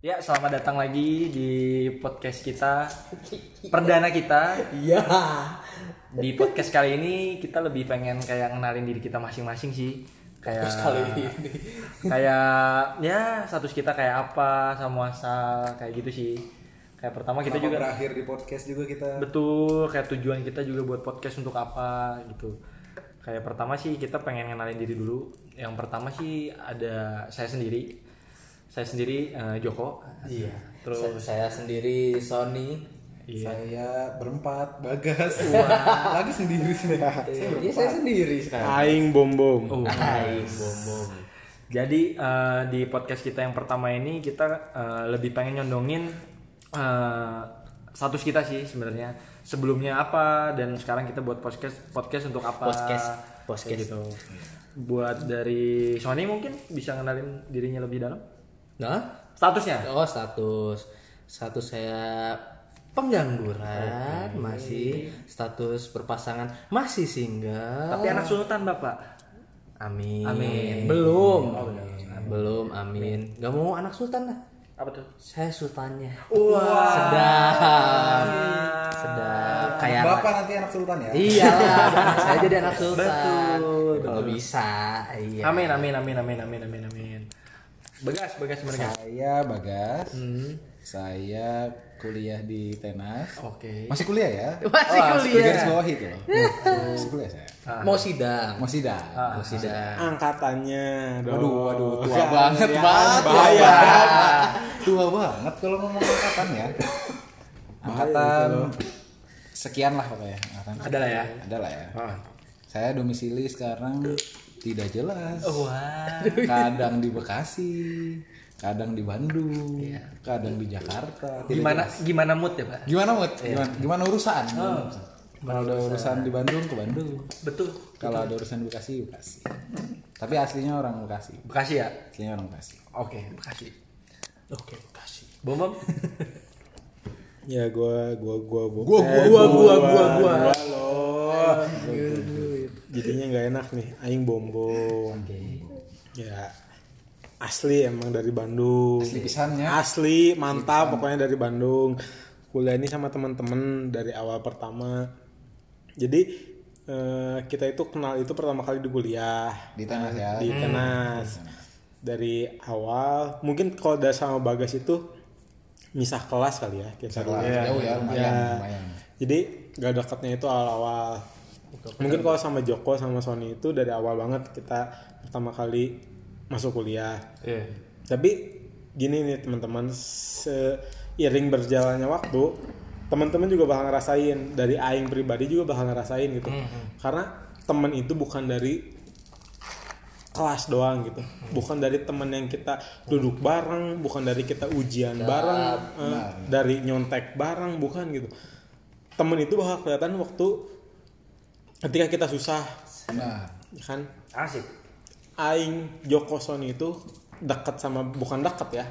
Ya, selamat datang lagi di podcast kita perdana kita. Iya. Di podcast kali ini kita lebih pengen kayak ngenalin diri kita masing-masing sih. Kayak Kali ini. kayak ya status kita kayak apa sama asal kayak gitu sih. Kayak pertama kita Kenapa juga berakhir di podcast juga kita betul kayak tujuan kita juga buat podcast untuk apa gitu. Kayak pertama sih kita pengen ngenalin diri dulu. Yang pertama sih ada saya sendiri. Saya sendiri eh, Joko. Iya. Terus Terus saya sendiri Sony. Iya. saya berempat bagas lagi sendiri sih Iya saya sendiri sekarang. Aing bom bom. Oh. Hai, bom bom. Jadi eh, di podcast kita yang pertama ini kita eh, lebih pengen nyondongin eh, status kita sih sebenarnya sebelumnya apa dan sekarang kita buat podcast podcast untuk apa? Podcast. Podcast. gitu. Buat dari Sony mungkin bisa ngenalin dirinya lebih dalam. Nah, Statusnya? oh status status saya pengangguran masih status berpasangan masih single. Tapi anak sultan bapak. Amin. Amin. Belum. Oh, belum. Belum, amin. Gak mau anak sultan lah. Apa tuh? Saya sultannya. Wah. Sedap. Sedap. Kayak bapak nanti anak sultan ya Iya, saya jadi anak sultan. Betul, Kalau bisa, iya. Amin amin amin amin amin amin amin. Begas begas begas. saya bagas Hmm. saya kuliah di tenas Oke. masih kuliah ya Masih Wah, kuliah. garis bawah itu loh masih kuliah saya Mau sidang, masih dah mau sidang. Angkatannya. waduh waduh tua Kan, banget ya, banget Bahaya. tua banget kalau ngomong angkatan ya angkatan sekian lah pokoknya angkatan Ada lah ya. ada lah ya Ah. saya domisili sekarang tidak jelas Wah. kadang di Bekasi, kadang di Bandung, kadang di Jakarta. Tidak Gimana jelas. gimana mood ya pak? Gimana mood? Gimana, gimana urusan? Kalau ada urusan di Bandung ke Bandung. Betul. Kalau ada urusan di Bekasi, Bekasi. Tapi aslinya orang Bekasi. Bekasi ya. Aslinya orang Bekasi. Oke Bekasi. Oke, kasih. Bom bom. Ya gua gua gua gua. Gua, Eh, gua, gua, gua, gua. loh. Jadinya nggak enak nih. Aing bom bom. Ya asli emang dari Bandung. Asli pisannya. Asli mantap pokoknya dari Bandung. Kuliah ini sama teman-teman dari awal pertama. Jadi eh, kita itu kenal itu pertama kali di kuliah. Di tenas ya. di tenas dari awal mungkin kalau udah sama bagas itu misah kelas kali ya kita Kelas. dulu. Jauh ya, lumayan, Ya. lumayan. jadi gak dekatnya itu awal-awal mungkin kalau sama Joko sama Sony itu dari awal banget kita pertama kali masuk kuliah. Iya. tapi gini nih teman-teman seiring berjalannya waktu teman-teman juga bakal ngerasain dari aing pribadi juga bakal ngerasain gitu. Karena teman itu bukan dari kelas doang gitu. Bukan dari teman yang kita duduk bareng bukan dari kita ujian bareng eh, dari nyontek bareng bukan gitu. Temen itu bakal kelihatan waktu ketika kita susah Nah, ya kan? Asik. Aing Joko Sony itu dekat sama bukan dekat ya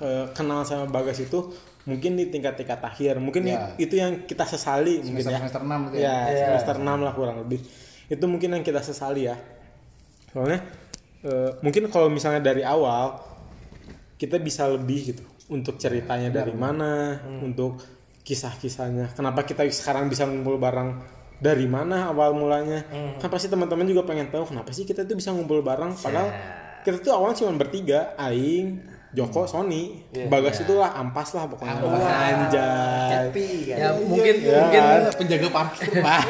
eh, kenal sama Bagas itu mungkin di tingkat-tingkat akhir. Mungkin Ya. itu yang kita sesali mungkin ya. Semester 6 gitu ya? Ya. semester 6 lah kurang lebih. Itu mungkin yang kita sesali ya. Soalnya eh, mungkin kalau misalnya dari awal kita bisa lebih gitu untuk ceritanya dari mana untuk kisah-kisahnya. Kenapa kita sekarang bisa ngumpul bareng dari mana awal mulanya kan pasti teman-teman juga pengen tahu kenapa sih kita tuh bisa ngumpul bareng padahal kita tuh awalnya cuma bertiga aing Joko, Sony, Bagas itu lah ampas lah pokoknya. Anjay. Happy kan. Ya mungkin Ya. mungkin penjaga parkir, Pak.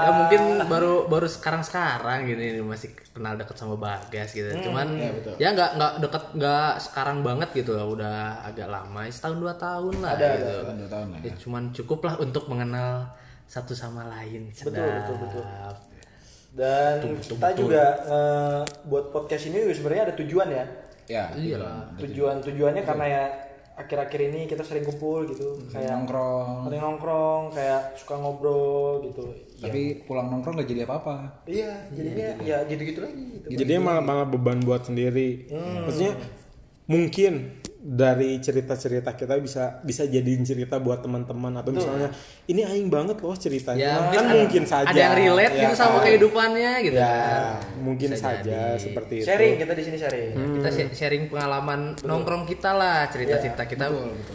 ya mungkin baru baru sekarang sekarang gini masih kenal deket sama Bagas gitu. Cuman ya nggak nggak deket nggak sekarang banget gitu lah. Udah agak lama, setahun dua tahun lah gitu. Dua tahun lah Ya, cuman cukup lah untuk mengenal satu sama lain. Betul, Sedap. betul, betul. Dan kita juga eh, buat podcast ini sebenarnya ada tujuan ya. Ya, Iya gitu. lah. Tujuan tujuannya karena ya akhir-akhir ini kita sering kumpul gitu, kayak nongkrong. sering nongkrong, kayak suka ngobrol gitu. Tapi pulang nongkrong gak jadi apa-apa. Iya, jadinya ya gitu-gitu lagi gitu. Jadi malah malah beban buat sendiri. Maksudnya mungkin dari cerita-cerita kita bisa bisa jadiin cerita buat teman-teman atau misalnya ini aing banget loh ceritanya Ya, kan mungkin mungkin saja ada yang relate ya gitu sama kan? kehidupannya gitu ya kan. mungkin Bisa saja jadi. seperti itu Sharing kita di sini sharing. Kita sh- sharing pengalaman nongkrong kita lah, cerita-cerita kita.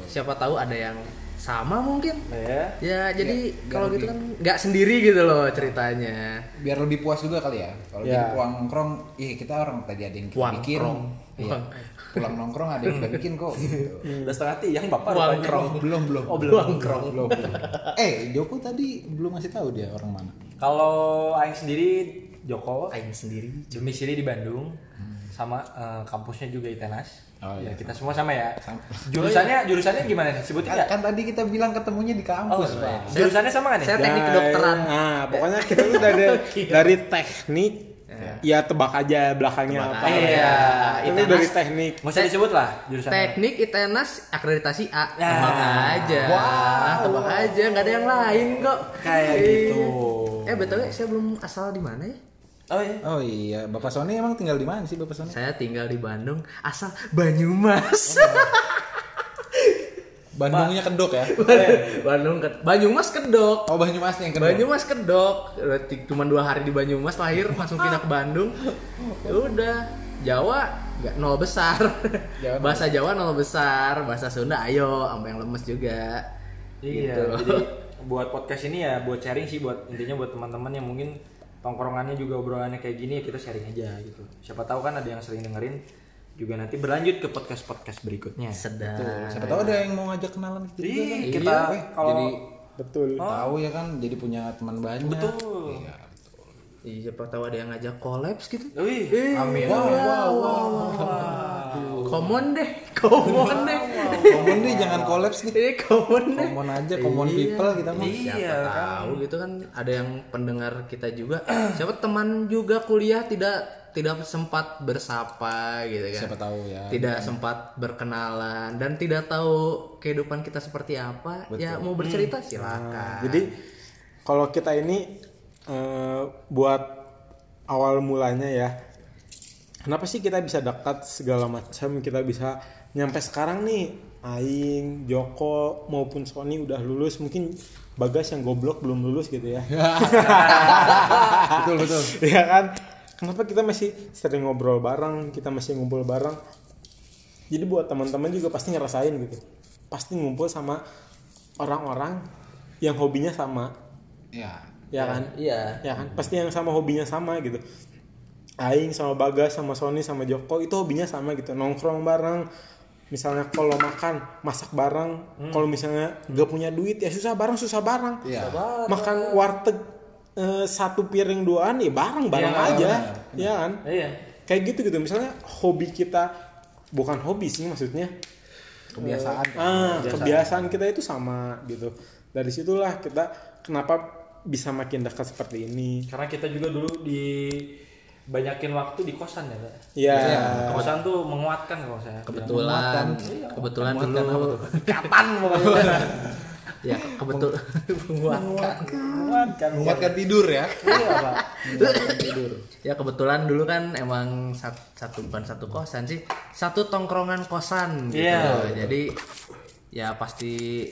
Siapa tahu ada yang sama mungkin. Nah, ya. Ya, jadi kalau gitu kan nggak sendiri gitu loh ceritanya. biar lebih puas juga kali ya kalau Ya. jadi pulang nongkrong ih kita orang tadi ada yang kita Pulang bikin nongkrong. iya Pulang. nongkrong ada yang kita bikin kok gitu. Udah setengah tiang bapak. Pulang nongkrong. belum belum Oh, belum. Nongkrong. belum belum. eh Joko tadi belum ngasih tahu dia orang mana Kalau Aing sendiri Joko, Aing sendiri. domisili di Bandung, sama eh, kampusnya juga ITENAS. Oh, ya, iya. kita semua sama ya. Jurusannya jurusannya gimana nih? Sebutin kan, kan tadi kita bilang ketemunya di kampus Oh, pak Jurusannya sama kan nih? Saya teknik Dan- kedokteran. Nah, pokoknya kita tuh dari dari teknik ya tebak aja belakangnya Tebak apa. Iya, Itu Itenas. dari teknik. Nggak usah disebut lah jurusannya. Teknik ITENAS akreditasi A. Ya. Tebak aja. Tebak aja, nggak ada yang lain kok. Kayak gitu. Eh, betul saya belum asal di mana ya? Oh iya. oh iya bapak Sony emang tinggal di mana sih bapak Sony Saya tinggal di Bandung, asal Banyumas. Bandungnya kedok ya Bandung ke Banyumas kedok. oh Banyumas yang kedok Banyumas kedok. Berarti cuma dua hari di Banyumas lahir langsung pindah ke Bandung. Ya udah, Jawa nggak nol besar. Jawa nol bahasa Jawa nol besar, bahasa Sunda ayo, sama yang lemes juga. Iya. Gitu. Jadi buat podcast ini ya buat sharing sih buat intinya buat teman-teman yang mungkin tongkrongannya juga obrolannya kayak gini ya kita sharing aja gitu. Siapa tahu kan ada yang sering dengerin juga nanti berlanjut ke podcast podcast berikutnya. Sedap. siapa tahu ada yang mau ngajak kenalan gitu juga kan Iya, kita Eh, kalau jadi Betul. tahu ya kan jadi punya teman banyak Betul. Iya. Iya, siapa tahu ada yang ngajak kolaps gitu. Wih, amin. wow wow wow Common deh, common deh. Common nih jangan kolaps nih. Ini common deh. common aja common people kita mah. Iya, siapa tahu gitu kan. Ada yang pendengar kita juga. Siapa teman juga kuliah tidak tidak sempat bersapa gitu kan. Siapa tahu ya. Tidak sempat berkenalan dan tidak tahu kehidupan kita seperti apa. Ya mau bercerita silakan. Jadi kalau kita ini eh, buat awal mulanya ya, kenapa sih kita bisa dekat segala macam, kita bisa nyampe sekarang nih, Aing, Joko maupun Sony udah lulus, mungkin Bagas yang goblok belum lulus gitu ya. betul betul. Ya kan? Kenapa kita masih sering ngobrol bareng, kita masih ngumpul bareng? Jadi buat teman-teman juga pasti ngerasain gitu, pasti ngumpul sama orang-orang yang hobinya sama, ya ya kan? iya. Ya kan? Pasti yang sama hobinya sama gitu. Aing sama Bagas sama Sony sama Joko itu hobinya sama gitu. Nongkrong bareng misalnya kalau makan masak bareng kalau misalnya gak punya duit ya susah bareng susah bareng. Iya. makan warteg eh, satu piring duaan ya bareng bareng Iya, aja. benar, ya kan? Iya. kayak gitu gitu. Misalnya hobi kita bukan hobi sih maksudnya. Kebiasaan. Ah kebiasaan kita itu sama gitu. Dari situlah kita kenapa bisa makin dekat seperti ini? Karena kita juga dulu di banyakin waktu di kosan ya, Pak. ya Kosan tuh menguatkan kalau saya. kebetulan kebetulan dulu Kapan pokoknya. ya kebetul menguatkan. menguatkan tidur ya Iya, Pak. ya kebetulan dulu kan emang sat- satu bukan satu kosan sih satu tongkrongan kosan gitu Iya. jadi ya pasti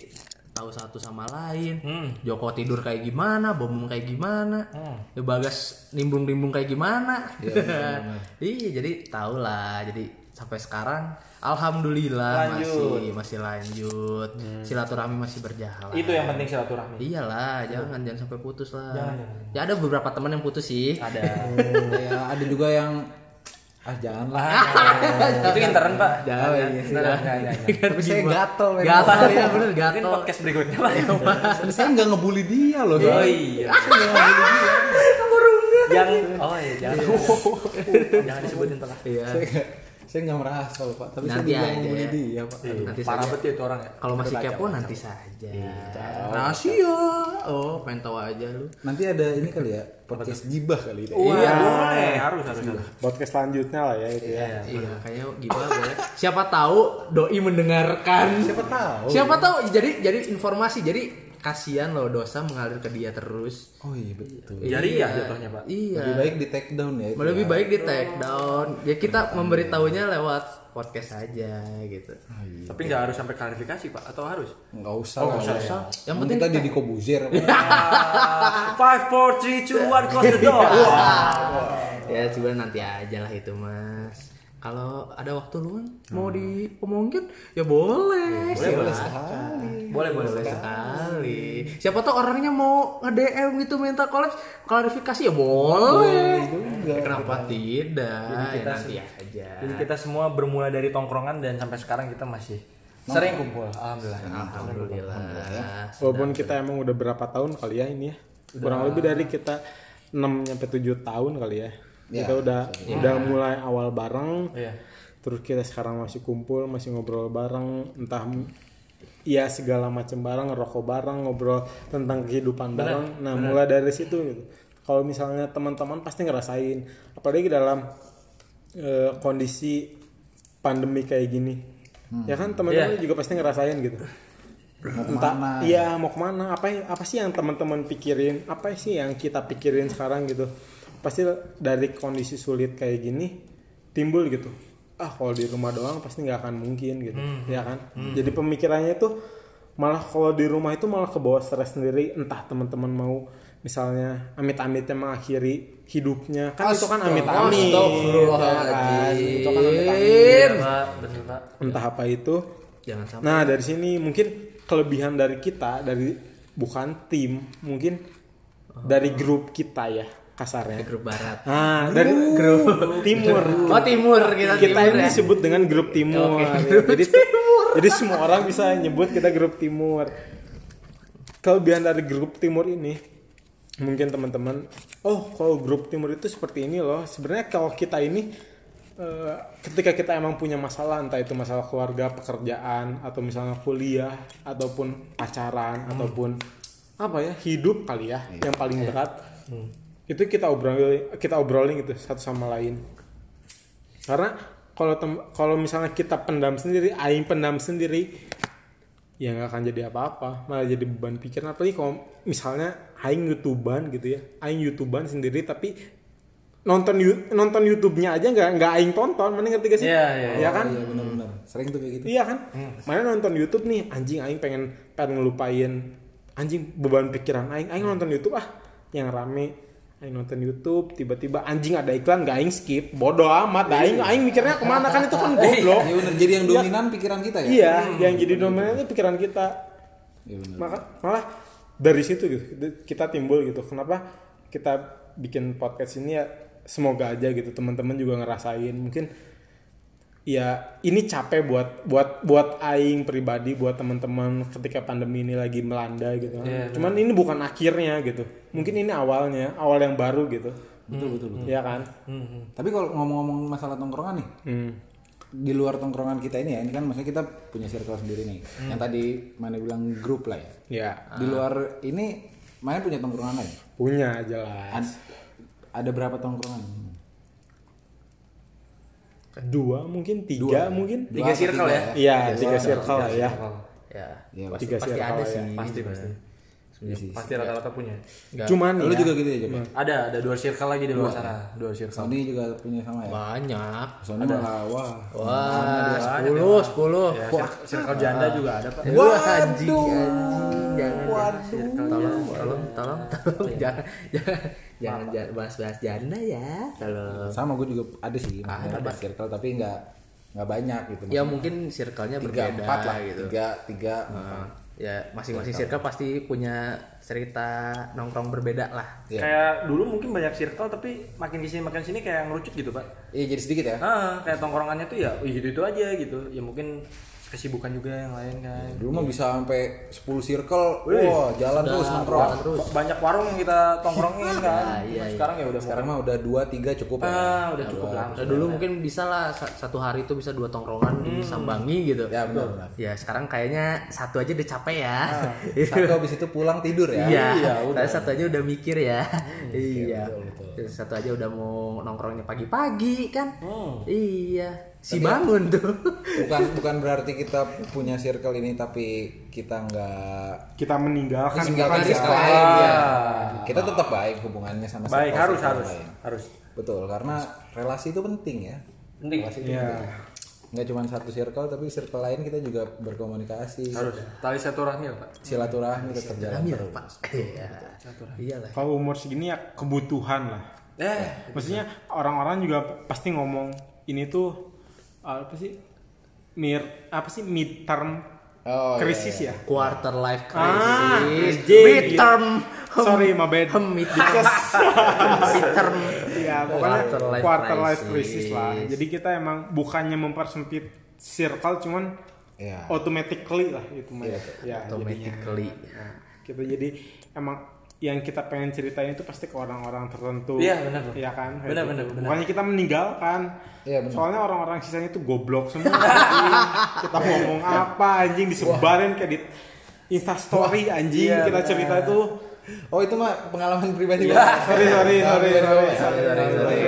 tahu satu sama lain Hmm. Joko tidur kayak gimana Bomong kayak gimana Hmm. ya Bagas nimbung-nimbung kayak gimana iya jadi tau lah jadi sampai sekarang alhamdulillah Lanjut. masih masih lanjut silaturahmi masih berjalan Itu yang penting silaturahmi. iyalah jangan jangan sampai putus lah Jangan, jangan. ya ada beberapa teman yang putus sih Ada. ya ada juga yang ah janganlah itu intern, Pak. Jangan, iya. Enggak. tapi saya gatel gatal ya bener Mungkin gatal podcast berikutnya, Pak. saya nggak ngebully dia loh Oh iya. yang oh iya jangan jangan disebutin tuh lah. iya saya nggak saya merasa pak. Tapi saya Nanti juga aja. ngebully ya. dia pak. Nanti Parah saja. betul itu orang ya. kalau masih kepo nanti saja. Rahasia. Oh pengen tahu aja lu. Nanti ada ini kali ya podcast gibah kali ya Iya, boleh. Harus, harus, podcast selanjutnya lah ya itu ya. Iya kayaknya gimana boleh. Siapa tahu doi mendengarkan. Siapa tahu. Siapa tahu jadi jadi informasi. Jadi kasihan loh dosa mengalir ke dia terus oh iya betul Jariah jatuhnya, Pak. iya lebih baik di take down ya itu lebih ya. baik di take down ya kita memberitahunya lewat podcast aja gitu. Tapi nggak harus sampai klarifikasi pak, atau harus? Nggak usah. Oh, nggak ya. usah. Yang Yang penting kita kita- jadi kobuzir. Five, four, three, two, one, close the door. ya coba nanti aja lah itu mas. Kalau ada waktu luang mau diomongin ya boleh. Boleh, silakan. boleh, boleh, Boleh sekali. Siapa tahu orangnya mau nge-DM gitu minta collab klarifikasi ya boleh. Ya, kenapa tidak? Jadi kita ya, nanti aja. Jadi kita semua bermula dari tongkrongan dan sampai sekarang kita masih sering kumpul. Alhamdulillah. Alhamdulillah. Walaupun kita emang udah berapa tahun kali ya ini ya. Kurang lebih dari kita 6 sampai 7 tahun kali ya. Ya, Kita udah udah mulai awal bareng. Iya. Terus kita sekarang masih kumpul, masih ngobrol bareng, entah ya segala macam bareng, ngerokok bareng, ngobrol tentang kehidupan bareng. Nah, mulai dari situ gitu. Kalau misalnya teman-teman pasti ngerasain, apalagi dalam eh, kondisi pandemi kayak gini. Ya kan teman-teman juga pasti ngerasain gitu. Entah iya mau ke mana apa apa sih yang teman-teman pikirin apa sih yang kita pikirin sekarang gitu pasti dari kondisi sulit kayak gini timbul gitu. Ah kalau di rumah doang pasti nggak akan mungkin gitu ya kan? jadi pemikirannya itu malah kalau di rumah itu malah ke bawah stres sendiri. Entah teman-teman mau misalnya amit-amitnya mengakhiri hidupnya. Kan itu kan amit-amit ya kan? itu kan amit-amit. Iya, entah apa itu. Jangan sampai. Nah dari sini mungkin kelebihan dari kita dari bukan tim mungkin dari grup kita ya kasarnya. grup barat. Nah dari grup timur. Oh timur kita, Kita timur ini ya. disebut dengan grup timur. ya. Jadi jadi semua orang bisa nyebut kita grup timur. Kelebihan dari grup timur ini mungkin teman-teman, oh kalau grup timur itu seperti ini loh. Sebenarnya kalau kita ini eh, ketika kita emang punya masalah entah itu masalah keluarga, pekerjaan atau misalnya kuliah ataupun pacaran ataupun apa ya hidup kali ya yang paling berat itu kita obrolin kita obrolin gitu satu sama lain karena kalau kalau misalnya kita pendam sendiri aing pendam sendiri ya nggak akan jadi apa-apa malah jadi beban pikiran apalagi kalau misalnya aing youtuban gitu ya aing youtuban sendiri tapi nonton nonton YouTube-nya aja nggak nggak aing tonton mana ngerti gak sih Iya, iya, ya kan Iya benar-benar. Sering tuh kayak gitu. Iya kan? Mana nonton YouTube nih, anjing aing pengen pengen ngelupain anjing beban pikiran aing. Aing nonton YouTube ah yang rame. Aing nonton YouTube, tiba-tiba anjing ada iklan gak aing skip. Bodoh amat, dah aing aing mikirnya ke mana kan itu kan goblok. Iya. Jadi yang dominan pikiran kita ya. Iya, yang jadi dominan itu pikiran kita. Iya benar. Maka malah dari situ gitu kita timbul gitu. Kenapa kita bikin podcast ini ya semoga aja gitu teman-teman juga ngerasain mungkin ya ini capek buat buat buat aing pribadi buat teman-teman ketika pandemi ini lagi melanda gitu Iya, cuman ini bukan akhirnya gitu mungkin ini awalnya awal yang baru gitu Betul betul betul. ya kan Tapi kalau ngomong-ngomong masalah tongkrongan nih, hmm. di luar tongkrongan kita ini ya, ini kan maksudnya kita punya circle sendiri nih. Yang tadi mana bilang grup lah ya. ya Di luar ini main punya tongkrongan lain. punya jelas Ad- ada berapa tongkrongan? Dua mungkin tiga mungkin Tiga circle ya? iya tiga circle ya Ya. Iya, pasti, tiga pasti circle ada ya. sih. Pasti, pasti. Iya sih. Pasti rata-rata punya. Nggak. cuman Lu ya, juga gitu ya, Jok? Ada, ada dua circle lagi di luar sana. Dua circle. Sony juga punya sama ya? banyak. Sony malah wah. Wah, sepuluh, sepuluh. Ya, cir- circle janda juga ada, Pak. Wah, anjing, anjing, jangan, tolong, tolong, tolong, tolong, jangan, jangan, jangan, jangan bahas-bahas janda ya, tolong. Sama gue juga ada sih, Ada. ada circle tapi nggak nggak banyak gitu. Ya mungkin circle-nya berbeda empat lah gitu. Tiga tiga. Ya masing-masing circle pasti punya cerita nongkrong berbeda lah. Iya. Kayak dulu mungkin banyak circle tapi makin di sini makin sini kayak ngerucut gitu, Pak. Iya jadi sedikit ya. Ah, kayak tongkrongannya tuh ya gitu itu aja gitu. Ya mungkin kesibukan juga yang lain kan. Dulu mah bisa sampai 10 circle, wah jalan terus nongkrong. Ba- Banyak warung yang kita tongkrongin kan. iya, iya. Sekarang ya udah Sekarang mah udah dua tiga cukup ya. Ah, udah cukup lah. Nah, dulu mungkin bisa lah sa- satu hari itu bisa dua tongkrongan disambangi gitu. Ya benar benar. Ya sekarang kayaknya satu aja udah capek ya. Satu habis itu pulang tidur ya. Iya, Iya, udah. Satu aja udah mikir ya. iya. Terus satu aja udah mau nongkrongnya pagi-pagi kan. Iya. Si bangun tuh. Bukan bukan berarti kita punya circle ini tapi kita nggak kita meninggalkan meninggalkan circle ya. lain ya. Kita tetap baik hubungannya sama Baik, circle- harus circle harus lain. harus. Betul, karena relasi itu penting ya. Penting. Relasi itu ya penting. nggak cuma satu circle tapi circle lain kita juga berkomunikasi harus tali silaturahmi lah pak silaturahmi tetap jalan Amir, terus Pak. Iya. Iyalah. Kalau umur segini ya kebutuhan lah. eh Maksudnya orang-orang juga pasti ngomong ini tuh apa sih? Mir apa sih midterm Oh, iya, krisis ya? Quarter life Ah, crisis. anjing. Midterm. Sorry, my bad. Midterm. Midterm. Iya, pokoknya Quarter life quarter life crisis. crisis lah. Jadi kita emang bukannya mempersempit circle cuman Iya. automatically lah itu mah. Iya, ya, Automatically. jadinya. Nah, kita jadi emang yang kita pengen ceritain itu pasti ke orang-orang tertentu. Iya, benar. Iya kan? Benar, benar, benar. Bukannya kita meninggalkan. Iya, benar. Soalnya orang-orang sisanya itu goblok semua. kita ngomong apa anjing disebarin kayak di Instastory anjing Iya, kita cerita itu. Oh itu mah pengalaman pribadi Iya. Sorry, sorry, sorry, sorry. Sorry, sorry, sorry.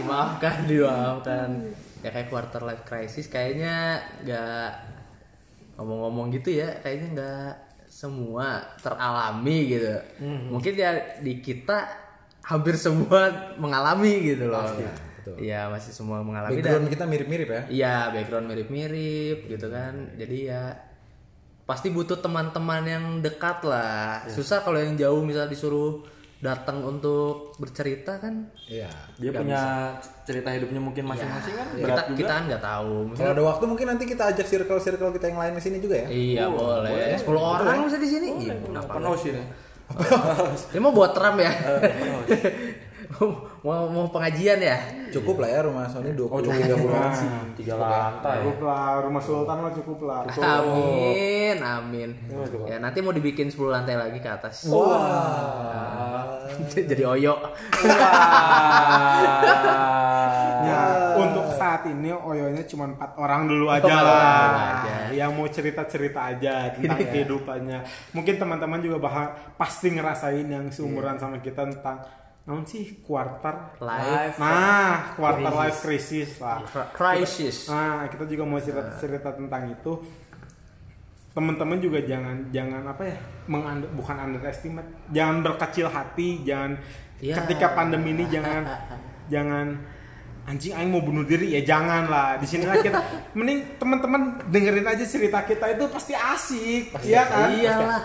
Dimaafkan, dimaafkan. Ya kayak quarter life crisis kayaknya nggak ngomong-ngomong gitu ya, kayaknya nggak semua teralami gitu. Mungkin ya di kita hampir semua mengalami gitu loh. Iya masih semua mengalami dan Background kita mirip-mirip ya. Iya, background mirip-mirip gitu kan. Jadi ya pasti butuh teman-teman yang dekat lah. Susah kalau yang jauh misal disuruh datang untuk bercerita kan. Iya. dia punya cerita hidupnya mungkin masing-masing kan Kita, berat juga kita kan nggak tahu. Kalau ada waktu mungkin nanti kita ajak circle-circle kita yang lain di sini juga ya. iya boleh. 10 orang bisa di sini. Iya, kenapa? penuh sih Ini mau buat Trump ya? mau mau pengajian ya? Cukup lah ya rumah Sony 20 30 Nah, tiga lantai cukup lah rumah sultan lah cukup lah. Amin, amin. Ya nanti mau dibikin 10 lantai lagi ke atas. Jadi oyo. Ya, untuk saat ini oyonya cuma empat orang dulu aja lah. aja. Yang mau cerita-cerita aja tentang kehidupannya. Mungkin teman-teman juga bakal pasti ngerasain yang seumuran sama kita tentang naon sih quarter Life Nah, quarter life crisis lah. crisis. Nah, kita juga mau cerita-cerita tentang itu. Teman-teman juga jangan jangan apa ya? Mengunder, bukan underestimate. Jangan berkecil hati, jangan Ya. ketika pandemi ini jangan jangan anjing aing mau bunuh diri ya jangan lah di sini lah kita mending teman-teman dengerin aja cerita kita itu pasti asik iya kan Iyalah.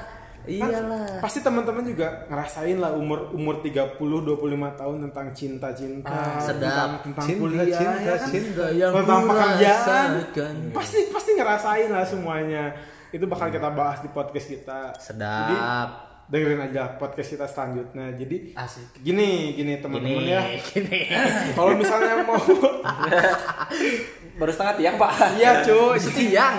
Iyalah. pasti teman-teman juga ngerasain lah umur umur 30 25 tahun tentang cinta-cinta Ah, sedap. tentang, tentang Cinta, kuliah cinta, ya kan? cinta. yang tentang pekerjaan pasti pasti ngerasain lah semuanya itu bakal kita bahas di podcast kita Sedap. Jadi, dengerin aja podcast kita selanjutnya jadi asik gini gini teman-teman ya gini. kalau misalnya mau baru setengah tiang pak iya cuy Setiang.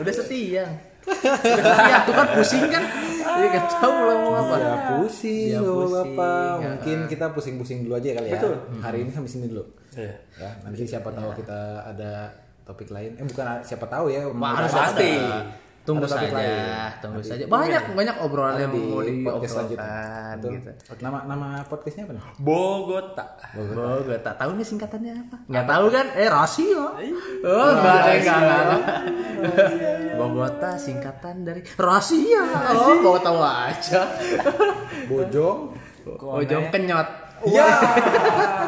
Udah setiang. Setiang tuh kan pusing kan? Iya gak tahu mau ngomong apa. Ya pusing, Ya, Bapak. pusing. Ya. Mungkin kita pusing-pusing dulu aja kali ya. Hari ini sampai sini dulu. Iya. Ya, nanti siapa tahu kita ada topik lain. Eh bukan siapa tahu ya. Pasti. ada- Tunggu ada saja, lain. tunggu saja. Banyak banyak obrolan Ada yang di mau podcast selanjutnya. diobrolkan Betul. gitu. Nama nama podcastnya apa nih? Bogota Oh, gak tak tahu nih singkatannya apa? Nggak tahu kan? Eh, rahasia. Oh, enggak ada enggak enggak. Bogota singkatan dari rahasia. Oh, mau tahu aja. Bojong. Bojong kenyot. Iya.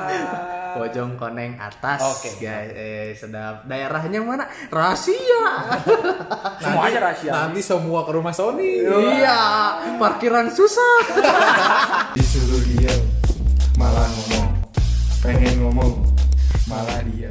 Bojong koneng atas. Oke. Guys, eh sedap. Daerahnya mana? Rahasia. semuanya rahasia Nanti semua ke rumah Sony. iya, parkiran susah. disuruh diam malah ngomong pengen ngomong malah diam